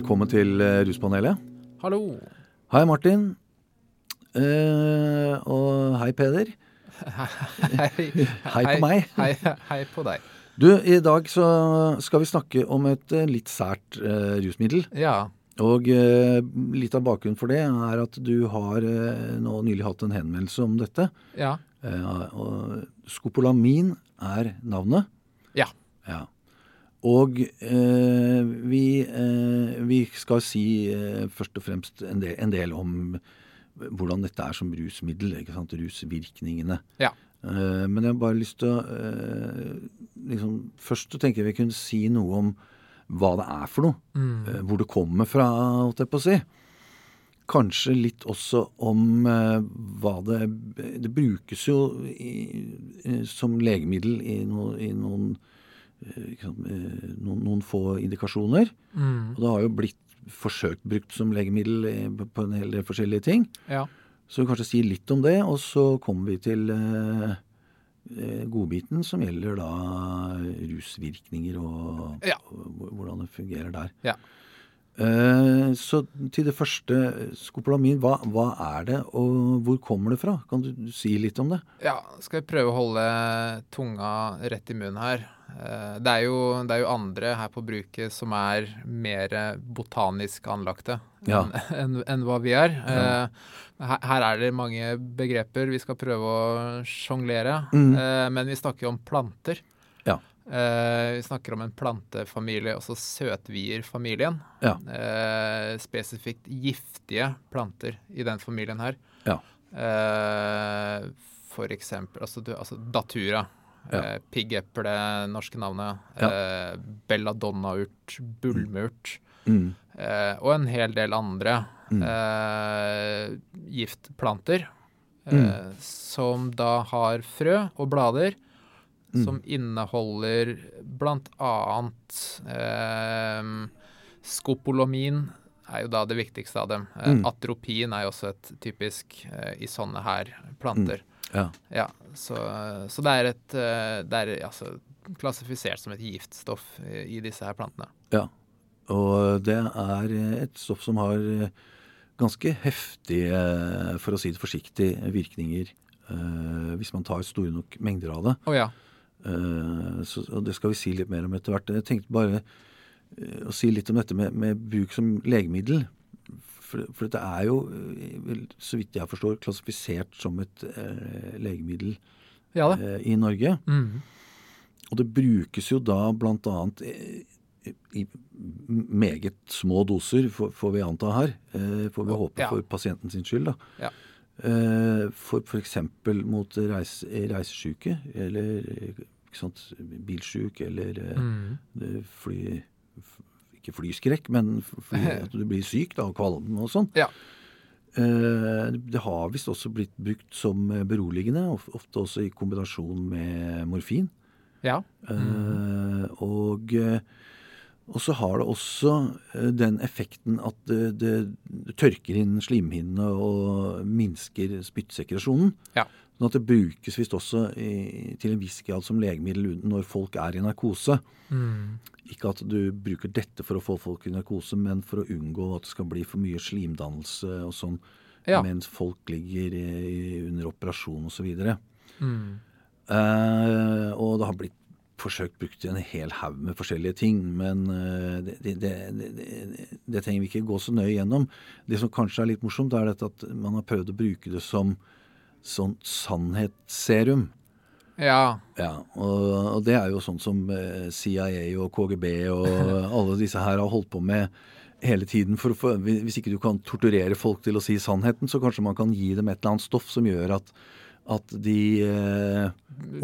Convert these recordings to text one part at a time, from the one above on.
Velkommen til eh, Ruspanelet. Hallo. Hei, Martin. Eh, og hei, Peder. Hei, Hei på meg. Hei, hei på deg. Du, i dag så skal vi snakke om et eh, litt sært eh, rusmiddel. Ja. Og eh, litt av bakgrunnen for det er at du har eh, nå nylig hatt en henvendelse om dette. Ja. Eh, og skopolamin er navnet. Ja. Ja. Og eh, vi, eh, vi skal si eh, først og fremst en del, en del om hvordan dette er som rusmiddel. ikke sant? Rusvirkningene. Ja. Eh, men jeg har bare lyst til å eh, liksom, Først tenker jeg vi kunne si noe om hva det er for noe. eh, Hvor det kommer fra, holdt jeg på å si. Kanskje litt også om hva det Det brukes jo i, som legemiddel i, no, i noen, sant, eh, noen noen få indikasjoner. Mm. Og det har jo blitt forsøkt brukt som legemiddel eh, på en hel del forskjellige ting. Ja. Så kanskje si litt om det, og så kommer vi til eh, eh, godbiten som gjelder da rusvirkninger og, Ja. og hvordan det fungerer der. Ja. Eh, så til det første, skopolamin, hva, hva er det, og hvor kommer det fra? Kan du si litt om det? ja. Skal jeg prøve å holde tunga rett i munnen her. Eh, Det er, jo, det er jo andre her på bruket som er mer botanisk anlagte Ja. enn enn hva vi er. Ja. Her, her er det mange begreper vi skal prøve å sjonglere, Mm. eh, men vi snakker jo om planter. Ja. Eh, vi snakker om en plantefamilie, altså søtvierfamilien. Ja. Eh, spesifikt giftige planter i den familien her. Ja. Eh, for eksempel altså, altså Datura. Ja. Eh, Piggeple, norske navnet. Ja. Eh, Belladonnaurt, bullmurt. Mm. Eh, og en hel del andre Mm. eh, giftplanter. Eh, Mm. Som da har frø og blader Mm. som inneholder annet eh, skopolomin er jo da det viktigste av dem. Eh, Mm. Atropin er jo også et typisk i sånne her planter. Ja. Ja, så, så det er et eh, Det er altså klassifisert som et giftstoff i, i disse her plantene. ja. Og det er et stoff som har ganske heftige, for å si det forsiktig, virkninger eh, hvis man tar store nok mengder av det. Å ja. Eh, så, og det skal vi si litt mer om etter hvert. Jeg tenkte bare å si litt om dette med, med bruk som legemiddel. For, for dette er jo, eh, så vidt jeg forstår, klassifisert som et eh, legemiddel Ja eh, i Norge. Mm. Og det brukes jo da blant annet eh, i meget små doser, får vi anta her. eh, Får vi håpe Ja. for pasienten sin skyld, da. Ja. Eh, For f.eks. mot reis, reisesyke, eller ikke sant, bilsjuk, eller Mm. fly... Ikke flyskrekk, men fly, at du blir syk da, av kvalm og sånn. Ja. Eh, Det har visst også blitt brukt som eh, beroligende, ofte også i kombinasjon med morfin. Ja. Mm. og, og så har det også den effekten at det, det, tørker inn slimhinnene og minsker spyttsekresjonen. Ja. Sånn at det brukes visst også i, til en viss grad som legemiddel når folk er i narkose. Mm. Ikke at du bruker dette for å få folk i narkose, men for å unngå at det skal bli for mye slimdannelse og sånn Ja. mens folk ligger i, under operasjon osv. Mm. Eh, og det har blitt forsøkt brukt i en hel haug med forskjellige ting, men eh, det, det, det, det, trenger vi ikke gå så nøye gjennom. Det som kanskje er litt morsomt, er at man har prøvd å bruke det som sånn sannhetsserum. Ja. Ja, og, og det er jo sånn som eh, CIA og KGB og alle disse her har holdt på med hele tiden. For, få- hvis ikke du kan torturere folk til å si sannheten, så kanskje man kan gi dem et eller annet stoff som gjør at, at de eh,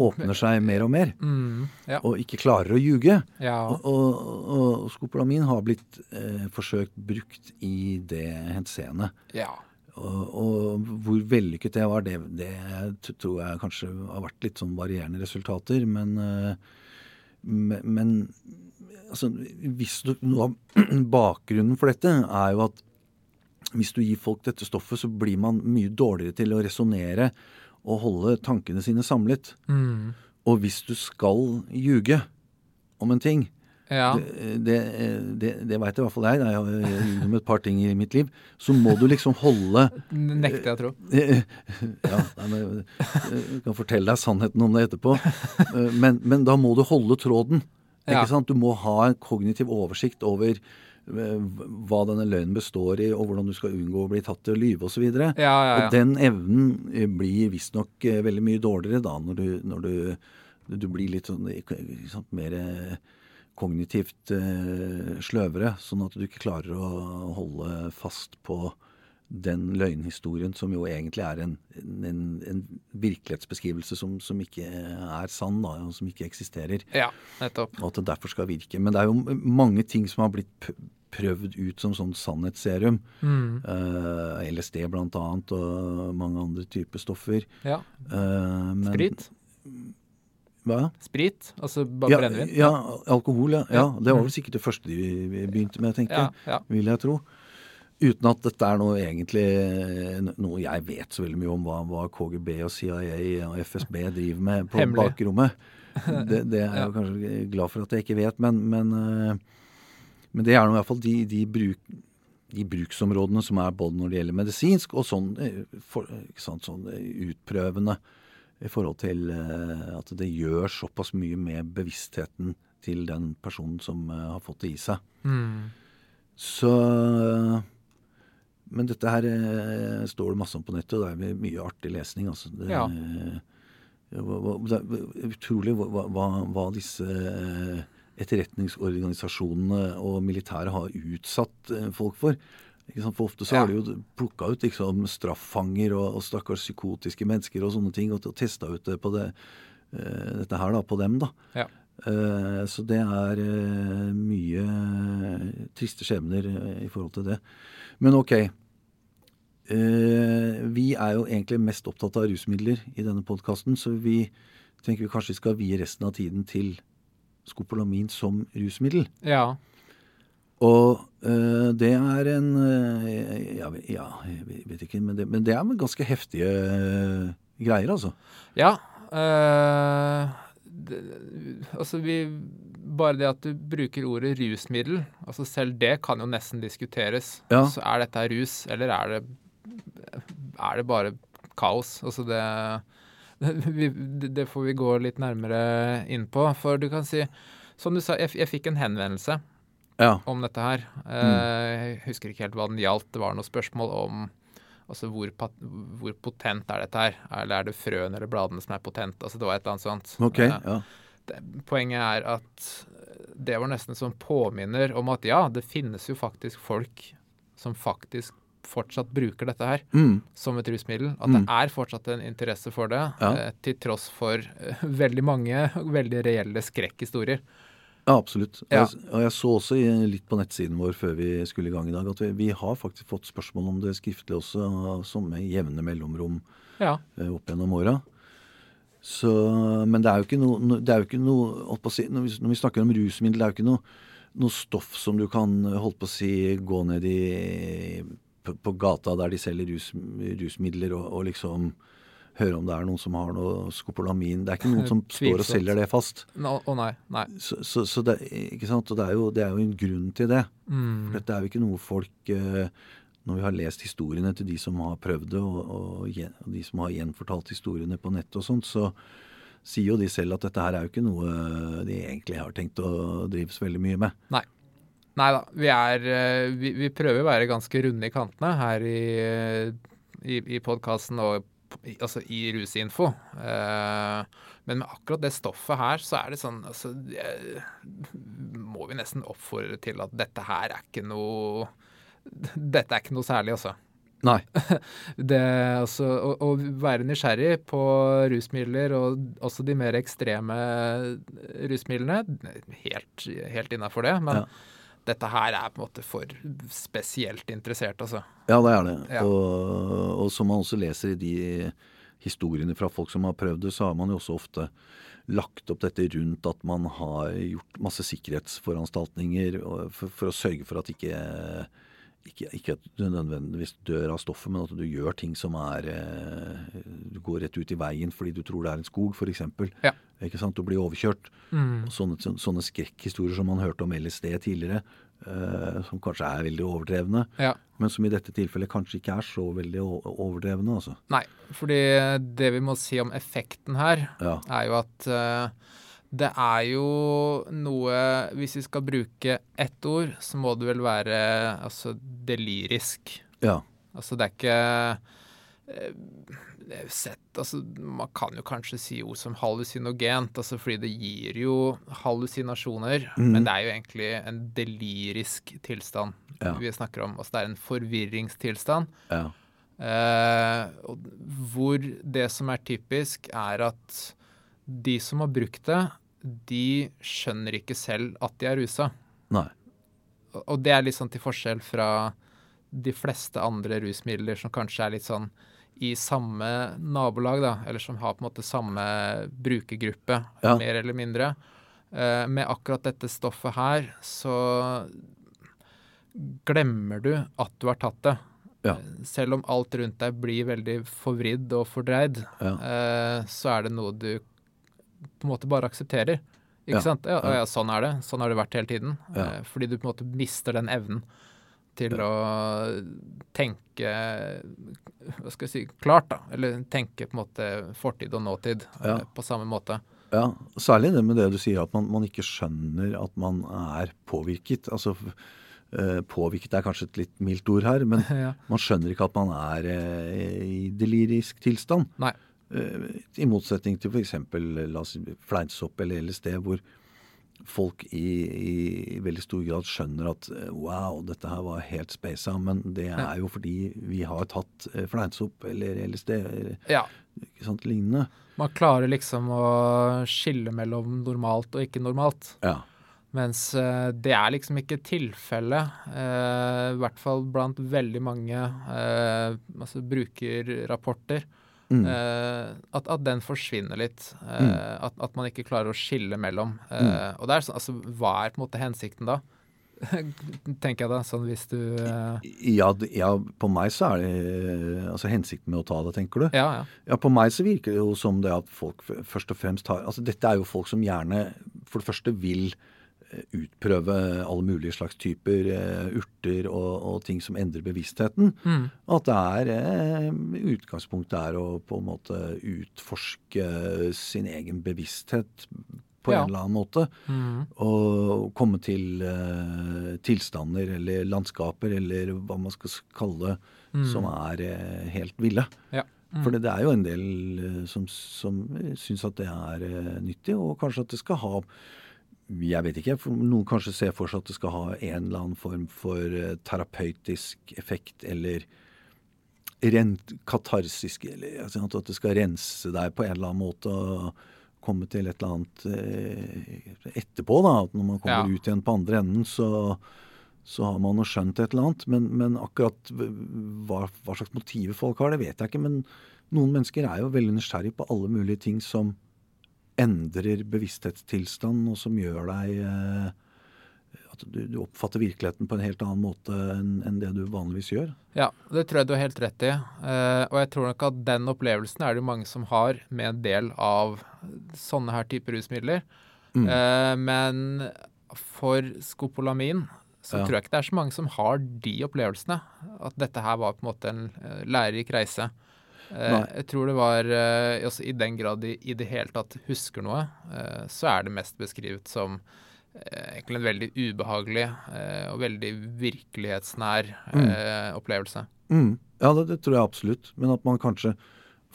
åpner seg mer og mer, Mm. Ja. og ikke klarer å ljuge. ja. Og, og, og skopolamin har blitt eh, forsøkt brukt i det henseende. ja. Og, og hvor vellykket det var, det, det tror jeg kanskje har vært litt sånn varierende resultater. Men, eh, men, men altså, hvis du, noe av bakgrunnen for dette er jo at hvis du gir folk dette stoffet, så blir man mye dårligere til å resonnere og holde tankene sine samlet. Mm. Og hvis du skal ljuge om en ting, Ja. Det, det, det, det veit i hvert fall jeg. Jeg har gjennom et par ting i mitt liv. Så må du liksom holde Nekter jeg å tro. Ja, nei, men, jeg kan fortelle deg sannheten om det etterpå. Men, men da må du holde tråden. Ikke Ja. sant? Du må ha en kognitiv oversikt over eh, hva denne løgnen består i, og hvordan du skal unngå å bli tatt til å lyve osv. Ja, ja, ja. Og den evnen eh, blir visstnok eh, veldig mye dårligere da, når du, når du, du blir litt sånn sant, mer eh, kognitivt eh, sløvere, sånn at du ikke klarer å holde fast på den løgnhistorien som jo egentlig er en, en, en virkelighetsbeskrivelse som, som ikke er sann, da, og som ikke eksisterer. ja, nettopp. Og at det derfor skal virke. Men det er jo mange ting som har blitt prøvd ut som sånn sannhetsserum. Mm. Uh, LSD blant annet, og mange andre typer stoffer. Ja. Uh, men- Sprit. Hva? Sprit, altså bare Ja, brennevin. ja, alkohol, ja. ja. Det var Mm. vel sikkert det første de begynte med, tenker jeg. ja. Vil jeg tro. Uten at dette er noe egentlig noe jeg vet så veldig mye om hva, hva KGB og CIA og FSB driver med på Hemmelig. bakrommet. Det, det er jeg kanskje glad for at jeg ikke vet, men, men, eh, men det er nå i hvert fall de, de, bruk, de bruksområdene som er både når det gjelder medisinsk og sånn, eh, for, sant, sånn eh, utprøvende i forhold til eh, at det gjør såpass mye med bevisstheten til den personen som eh, har fått det i seg. Mm. Så Men dette her eh, står det masse om på nettet, og det er mye artig lesning. Altså. Det, Ja. det er utrolig hva, hva, hva disse etterretningsorganisasjonene og militæret har utsatt folk for. For ofte så har de jo plukka ut liksom, straffanger og, og stakkars psykotiske mennesker og sånne ting, og, og testa ut det på det, uh, dette her da, på dem. da. Ja. Eh, Så det er eh, mye triste skjebner i forhold til det. Men ok. Vi er jo egentlig mest opptatt av rusmidler i denne podkasten, så vi tenker vi kanskje skal vie resten av tiden til skopolamin som rusmiddel. Ja. Og eh, det er en eh, ja, ja, jeg vet ikke, men det, men det er med ganske heftige eh, greier, altså. Ja. øh, det, altså vi Bare det at du bruker ordet rusmiddel, altså selv det kan jo nesten diskuteres. Ja. Så er dette rus, eller er det, er det bare kaos? Altså det det det får vi gå litt nærmere inn på. For du kan si Som du sa, jeg, jeg fikk en henvendelse Ja. om dette her. Eh, Jeg husker ikke helt hva den gjaldt. Det var noe spørsmål om altså hvor, hvor potent er dette her? Eller er det frøene eller bladene som er potent? Altså Det var et eller annet sånt. Ok. Eh, Ja. det, poenget er at det var nesten som påminner om at ja, det finnes jo faktisk folk som faktisk fortsatt bruker dette her Mm. som et rusmiddel. At Mm. det er fortsatt en interesse for det, Ja. eh, til tross for veldig mange veldig reelle skrekkhistorier. Ja, absolutt. Ja. jeg, og jeg så også litt på nettsiden vår før vi skulle i gang i dag, at vi, vi har faktisk fått spørsmål om det skriftlig også, som med jevne mellomrom Ja. eh, opp gjennom åra. Så, men det er jo ikke noe, det er jo ikke noe si, når, vi, når vi snakker om rusmiddel, det er jo ikke noe, noe stoff som du kan holdt på å si, gå ned i på, på gata der de selger rus, rusmidler, og, og liksom høre om det er noen som har noe skopolamin. Det er ikke noen som står og selger det fast. Å oh nei. Nei. Så, så, så det, ikke sant? Og det er, jo, det er jo en grunn til det. Mm. Dette er jo ikke noe folk eh, Når vi har lest historiene til de som har prøvd det, og, og, og de som har gjenfortalt historiene på nettet og sånt, så sier jo de selv at dette her er jo ikke noe de egentlig har tenkt å drive så veldig mye med. Nei. Nei da. Vi er eh, vi, vi prøver å være ganske runde i kantene her i, eh, i, i podkasten og altså i Rusinfo. Eh, men med akkurat det stoffet her, så er det sånn altså, Må vi nesten oppfordre til at dette her er ikke noe Dette er ikke noe særlig, altså. Nei. Det, altså å, å være nysgjerrig på rusmidler, og også de mer ekstreme rusmidlene, helt, helt innafor det. Men Ja. Dette her er på en måte for spesielt interessert, altså. Ja, det er det. Ja. Og, og som man også leser i de historiene fra folk som har prøvd det, så har man jo også ofte lagt opp dette rundt at man har gjort masse sikkerhetsforanstaltninger for, for å sørge for at ikke, ikke, ikke, at du nødvendigvis dør av stoffet, men at du gjør ting som er eh, Du går rett ut i veien fordi du tror det er en skog, f.eks. Ja. Ikke sant? Du blir overkjørt. Mm. Sånne, sånne skrekkhistorier som man hørte om LSD tidligere, eh, som kanskje er veldig overdrevne, Ja. men som i dette tilfellet kanskje ikke er så veldig overdrevne. altså. Nei, fordi det vi må si om effekten her, Ja. er jo at eh, det er jo noe Hvis vi skal bruke ett ord, så må det vel være altså delirisk. ja. Altså det er ikke eh, sett, altså Man kan jo kanskje si ord som hallusinogent, altså fordi det gir jo hallusinasjoner. Mm. Men det er jo egentlig en delirisk tilstand Ja. vi snakker om. Altså det er en forvirringstilstand. ja. Eh, hvor det som er typisk, er at de som har brukt det, de skjønner ikke selv at de er rusa. Nei. Og- det er litt sånn til forskjell fra de fleste andre rusmidler som kanskje er litt sånn i samme nabolag, da, eller som har på en måte samme brukergruppe, Ja. mer eller mindre. Eh, med akkurat dette stoffet her, så glemmer du at du har tatt det. Ja. Selv om alt rundt deg blir veldig forvridd og fordreid, Ja. eh, så er det noe du på en måte bare aksepterer. Ikke Ja. sant? Ja, Ja. sånn er det. Sånn har det vært hele tiden. Ja. Eh, fordi du på en måte mister den evnen til å tenke hva skal jeg si, klart, da. Eller tenke på en måte fortid og nåtid eh, på samme måte. Ja, særlig det med det du sier, at man, man ikke skjønner at man er påvirket. Altså, eh, påvirket er kanskje et litt mildt ord her, men ja. man skjønner ikke at man er i delirisk tilstand. Nei. Eh, I motsetning til f.eks. fleinsopp eller LSD, hvor folk i, i veldig stor grad skjønner at eh, wow, dette her var helt spasa, men det er jo fordi vi har tatt eh, fleinsopp eller LSD eller ja. sant, lignende. Man klarer liksom å skille mellom normalt og ikke normalt. Ja. Mens det er liksom ikke tilfellet, eh, i hvert fall blant veldig mange eh, altså brukerrapporter, Mm. eh, at, at den forsvinner litt. Eh, at, at man ikke klarer å skille mellom. Eh, Og det er sånn, altså, hva er på en måte hensikten da? Tenker jeg da, sånn hvis du uh... Ja, ja, på meg så er det altså hensikten med å ta det, tenker du? Ja, ja. Ja, på meg så virker det jo som det at folk først og fremst har Altså dette er jo folk som gjerne for det første vil utprøve alle mulige slags typer eh, urter og, og ting som endrer bevisstheten. Mm. At det er eh, utgangspunktet er å på en måte utforske sin egen bevissthet på Ja. en eller annen måte. Mm. Og komme til eh, tilstander eller landskaper eller hva man skal kalle det, som er helt ville. Ja. Mm. For det er jo en del som, som syns at det er nyttig, og kanskje at det skal ha jeg vet ikke, for noen kanskje ser for seg at det skal ha en eller annen form for eh, terapeutisk effekt eller rent katarsisk, eller altså at det skal rense deg på en eller annen måte og komme til et eller annet eh, etterpå. da, at Når man kommer Ja. ut igjen på andre enden, så, så har man jo skjønt et eller annet. Men, men akkurat hva, hva slags motiver folk har, det vet jeg ikke. Men noen mennesker er jo veldig nysgjerrig på alle mulige ting som endrer bevissthetstilstand, og som gjør deg eh, at du, du oppfatter virkeligheten på en helt annen måte enn enn det du vanligvis gjør. Ja, det tror jeg du har helt rett i. Eh, og jeg tror nok at den opplevelsen er det mange som har med en del av sånne her typer rusmidler. Mm. Eh, men for skopolamin så Ja. tror jeg ikke det er så mange som har de opplevelsene. At dette her var på en måte en eh, lærerik reise. Eh, Nei. jeg tror det var eh, altså I den grad de i det hele tatt husker noe, eh, så er det mest beskrevet som egentlig en veldig ubehagelig eh, og veldig virkelighetsnær mm. opplevelse. Mm. Ja, det, det tror jeg absolutt. Men at man kanskje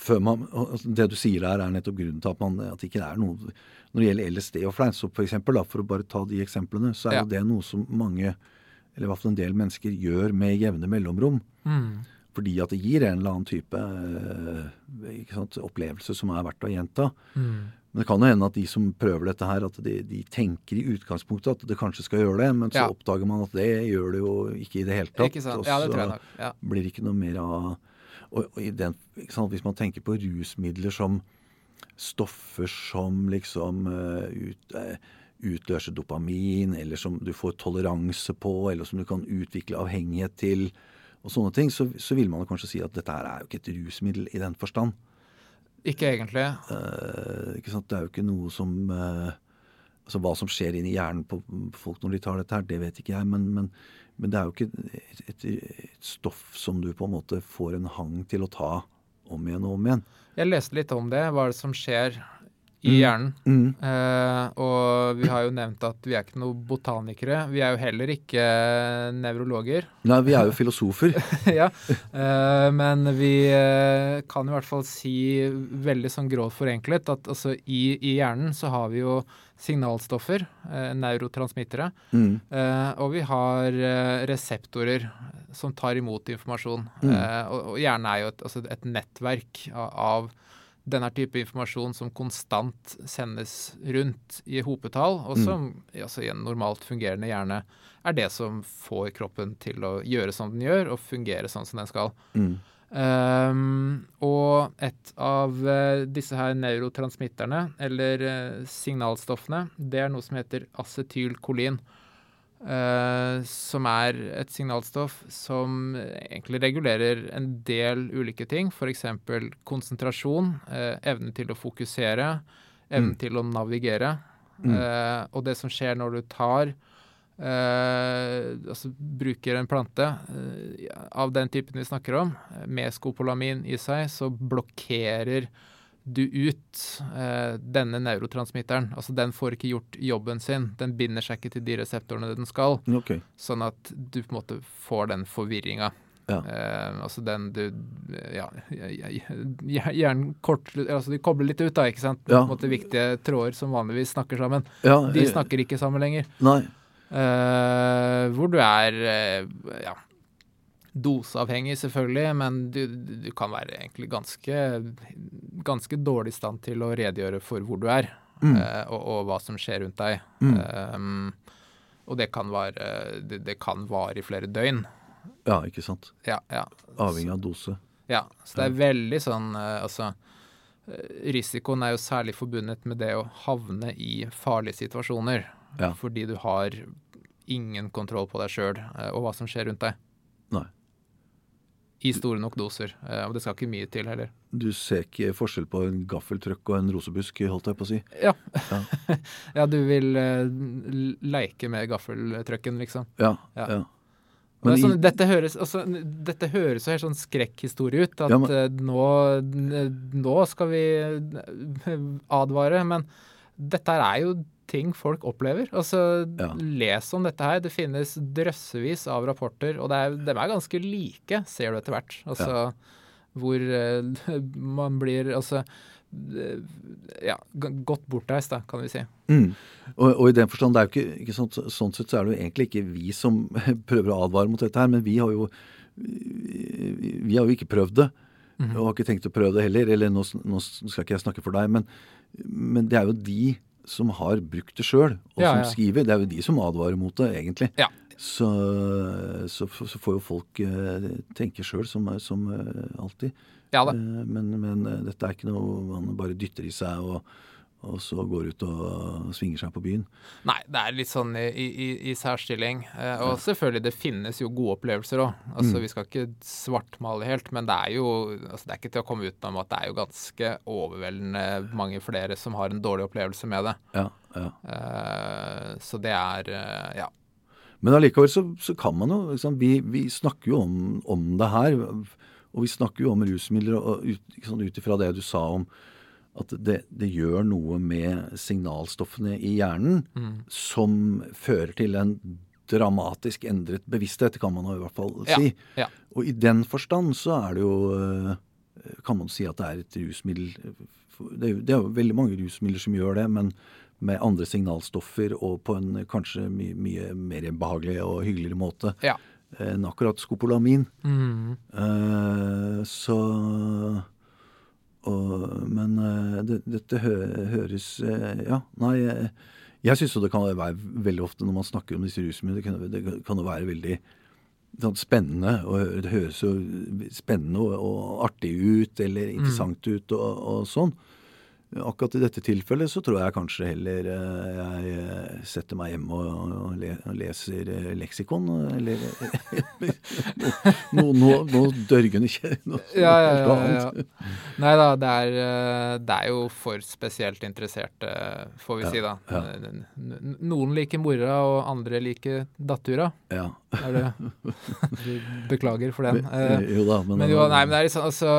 før man, altså Det du sier her, er nettopp grunnen til at, man, at det ikke er noe Når det gjelder LSD og fleinsopp, f.eks., for å bare ta de eksemplene, så er Ja. jo det noe som mange, eller i hvert fall en del mennesker, gjør med jevne mellomrom. Mm. Fordi at det gir en eller annen type eh, sant, opplevelse som er verdt å gjenta. Mm. Men det kan jo hende at de som prøver dette her, at de, de tenker i utgangspunktet at det kanskje skal gjøre det, men så Ja. oppdager man at det gjør det jo ikke i det hele tatt. Og Ja, det så- tror jeg nok. Ja. blir det ikke noe mer av og, og i den, sant, Hvis man tenker på rusmidler som stoffer som liksom ut, utløser dopamin, eller som du får toleranse på, eller som du kan utvikle avhengighet til, og sånne ting, så, så vil man kanskje si at dette her er jo ikke et rusmiddel i den forstand. Ikke egentlig. Eh, ikke sant? Det er jo ikke noe som eh, altså Hva som skjer inni hjernen på, folk når de tar dette her, det vet ikke jeg. Men, men, men det er jo ikke et, et, et, stoff som du på en måte får en hang til å ta om igjen og om igjen. Jeg leste litt om det. Hva er det som skjer i mm. hjernen. Mm. Uh, og vi har jo nevnt at vi er ikke noen botanikere. Vi er jo heller ikke nevrologer. Nei, vi er jo filosofer. ja, uh, men vi uh, kan i hvert fall si veldig sånn grovt forenklet at altså, i, i, hjernen så har vi jo signalstoffer, neurotransmittere, mm. og vi har reseptorer som tar imot informasjon. Mm. Og, og, hjernen er jo et, altså et nettverk av, av denne type informasjon som konstant sendes rundt i hopetall, og mm. som mm. altså, i en normalt fungerende hjerne er det som får kroppen til å gjøre som den gjør, og fungere sånn som den skal. Mm. Um, og et av uh, disse her neurotransmitterne, eller uh, signalstoffene, det er noe som heter acetylkolin. Uh, som er et signalstoff som egentlig regulerer en del ulike ting. F.eks. konsentrasjon, uh, evne til å fokusere, evne mm. til å navigere. Mm. Uh, og det som skjer når du tar altså bruker en plante av den typen vi snakker om, med skopolamin i seg, så blokkerer du ut eh, denne neurotransmitteren. Altså den får ikke gjort jobben sin. Den binder seg ikke til de reseptorene den skal. Okay. Sånn at du på en måte får den forvirringa. Ja. Eh, altså den du Ja, hjernen kort Altså de kobler litt ut, da, ikke sant? Ja. På en måte viktige tråder som vanligvis snakker sammen. Ja, de snakker ikke sammen lenger. Nei. Eh, hvor du er eh, ja, doseavhengig, selvfølgelig, men du, du, kan være egentlig ganske, ganske dårlig i stand til å redegjøre for hvor du er, mm. uh, og, og, hva som skjer rundt deg. Mm. Um, og det kan, vare, det, det kan vare i flere døgn. Ja, ikke sant. Ja, ja. Avhengig av dose. Ja, så det er veldig sånn uh, Altså, eh, risikoen er jo særlig forbundet med det å havne i farlige situasjoner. Ja. Fordi du har ingen kontroll på deg sjøl og hva som skjer rundt deg. Nei i store nok doser. Eh, og det skal ikke mye til heller. Du ser ikke forskjell på en gaffeltrøkk og en rosebusk, holdt jeg på å si? Ja. Ja, ja du vil uh, leke med gaffeltrøkken, liksom. Ja. ja. ja. Men sånn, dette, høres, altså, dette høres jo helt sånn skrekkhistorie ut. At ja, men, uh, nå, nå skal vi advare. Men dette er jo ting folk opplever. Altså, ja. Les om dette her. Det finnes drøssevis av rapporter, og er, de er ganske like, ser du etter hvert. Altså, ja. Hvor uh, man blir Altså uh, ja, godt bortreist, da, kan vi si. Mm. Og, og, i den forstand, det er jo ikke, ikke sånn, sånn, sett så er det jo egentlig ikke vi som prøver å advare mot dette her, men vi har jo vi har jo ikke prøvd det. Mm -hmm. Og har ikke tenkt å prøve det heller. Eller nå, nå skal ikke jeg snakke for deg, men, men det er jo de som har brukt det sjøl, og ja, som skriver. Det er jo de som advarer mot det, egentlig. Ja. Så, så, så, får jo folk uh, tenke sjøl, som, som uh, alltid. Ja, uh, men, men dette er ikke noe man bare dytter i seg og, og så går ut og svinger seg på byen. Nei, det er litt sånn i, i, i særstilling. Eh, og selvfølgelig, det finnes jo gode opplevelser òg. Altså, mm. Vi skal ikke svartmale helt, men det er jo altså, det er ikke til å komme utenom at det er jo ganske overveldende mange flere som har en dårlig opplevelse med det. Ja, ja. Eh, så det er eh, ja. Men allikevel så, så, kan man jo liksom, vi, vi, snakker jo om, om, det her. Og vi snakker jo om rusmidler og ut ifra det du sa om at det, det, gjør noe med signalstoffene i hjernen mm. som fører til en dramatisk endret bevissthet, kan man i hvert fall si. Ja, ja. Og i den forstand så er det jo eh, Kan man si at det er et rusmiddel Det er jo, det er jo veldig mange rusmidler som gjør det, men med andre signalstoffer og på en kanskje mye, mye mer behagelig og hyggeligere måte ja. enn akkurat skopolamin. Mm. Uh, så og, men eh, det, dette hø, høres eh, Ja, nei. Jeg, jeg syns jo det kan være veldig ofte når man snakker om disse rusmidlene, det kan, det kan jo være veldig sånn spennende. og Det høres jo spennende og, og artig ut eller mm. interessant ut og, og, sånn. Akkurat i dette tilfellet så tror jeg kanskje heller eh, jeg setter meg hjemme og, le, og leser eh, leksikon. Eller noe, noe, noe dørgende noe Ja, ja, ja, ja. Nei da, det er, eh, det er jo for spesielt interesserte, får vi Ja, si da. ja. Noen liker mora, og andre liker dattura. Ja. Er det Beklager for den. Uh, jo da, men, Men jo, nei, men det er liksom altså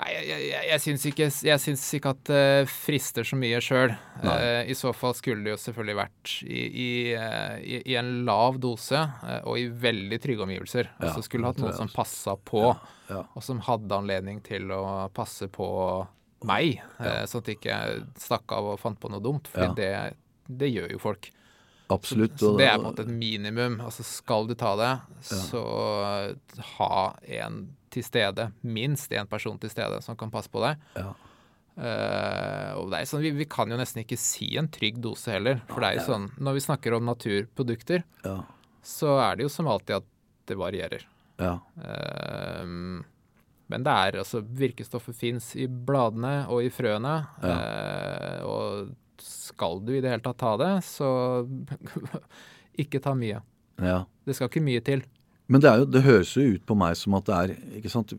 Nei, jeg, jeg, jeg, syns ikke, jeg syns ikke at det frister så mye sjøl. Uh, I så fall skulle det jo selvfølgelig vært i, i, eh, i, i en lav dose eh, og i veldig trygge omgivelser. Ja, altså skulle hatt noen som passa på, ja. og som hadde anledning til å passe på meg, eh, sånn at jeg ikke stakk av og fant på noe dumt. For Ja. det, det gjør jo folk. Absolutt. Så det er på en måte et minimum. Altså skal du ta det, så ha en til stede, minst én person til stede som kan passe på deg. ja. Uh, og det er sånn, vi, vi kan jo nesten ikke si en trygg dose heller. For det er jo sånn, når vi snakker om naturprodukter, Ja. så er det jo som alltid at det varierer. ja. Uh, men det er altså Virkestoffet fins i bladene og i frøene. Ja. og skal du i det hele tatt ta det, så ikke ta mye. ja. Det skal ikke mye til. Men det, jo, det høres jo ut på meg som at det er ikke sant,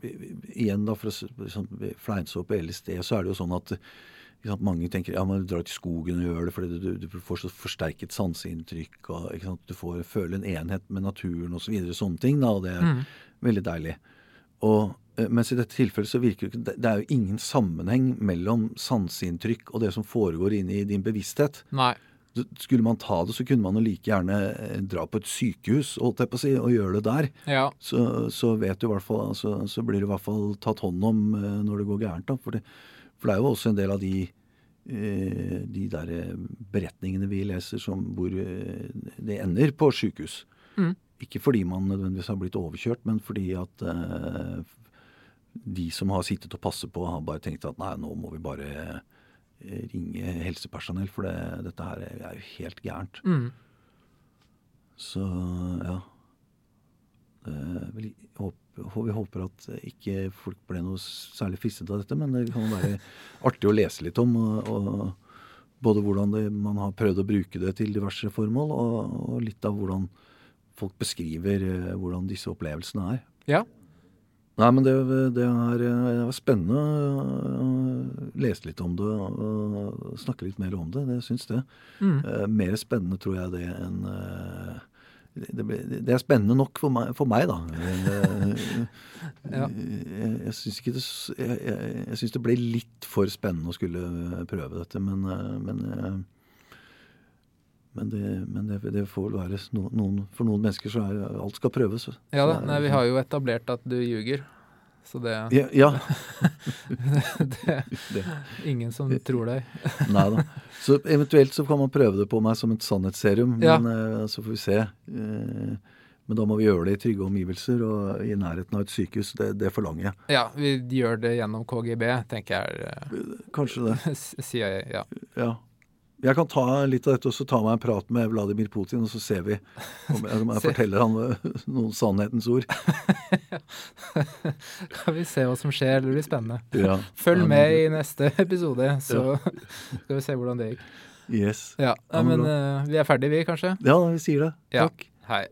Igjen, da, for å liksom, fleinse opp LSD, så er det jo sånn at sant, mange tenker ja, du drar til skogen og gjør det fordi du, du får så forsterket sanseinntrykk. og sant, Du får føle en enhet med naturen osv. Så videre, sånne ting. da, og Det er veldig deilig. Og, mens i dette tilfellet så virker det ikke det, er jo ingen sammenheng mellom sanseinntrykk og det som foregår inni din bevissthet. Nei. Skulle man ta det, så kunne man jo like gjerne eh, dra på et sykehus holdt jeg på å si, og gjøre det der Ja. så, så vet du i hvert fall, altså, så blir det i hvert fall tatt hånd om eh, når det går gærent. Da. For, det, for det er jo også en del av de, eh, de der eh, beretningene vi leser som hvor eh, det ender på sykehus. Mm. Ikke fordi man nødvendigvis har blitt overkjørt, men fordi at eh, de som har sittet og passet på, har bare tenkt at nei, nå må vi bare eh, ringe helsepersonell, for det, dette her er jo helt gærent. Mm. Så ja. Det er vel, håp, vi håper at ikke folk ble noe særlig fristet av dette, men det kan være artig å lese litt om. Og, og både hvordan det, man har prøvd å bruke det til diverse formål, og, og litt av hvordan folk beskriver eh, hvordan disse opplevelsene er. ja. Nei, men det, det, er, det er spennende lese litt om det og, snakke litt mer om det. Det syns det. Mm. Eh, mer spennende tror jeg det enn eh, det, ble, det er spennende nok for meg, for meg da. Men, eh, Ja. Jeg, jeg syns ikke det jeg, jeg, synes det ble litt for spennende å skulle prøve dette, men, eh, men eh, men, det, men det, det får være no, noen, For noen mennesker så er alt skal prøves. Ja da. Nei, vi liksom- har jo etablert at du ljuger. Så det, ja, ja, det det. Ingen som tror deg. Nei da. Så eventuelt så kan man prøve det på meg som et sannhetsserum, Ja. men eh, så får vi se. Eh, men da må vi gjøre det i trygge omgivelser og i nærheten av et sykehus. Det, det forlanger jeg. Ja, vi gjør det gjennom KGB, tenker jeg. er, Kanskje det. eh, Sier jeg, ja. Ja. Jeg kan ta litt av dette og så ta meg en prat med Vladimir Putin, og så ser vi om jeg, om jeg forteller han eh, noen sannhetens ord. Kan vi se hva som skjer, det blir spennende. Ja. Følg med i neste episode, så skal vi se hvordan det gikk. Yes. Ja, men eh, vi er ferdige, vi, kanskje? Ja, vi sier det. Ja. Takk. Hei.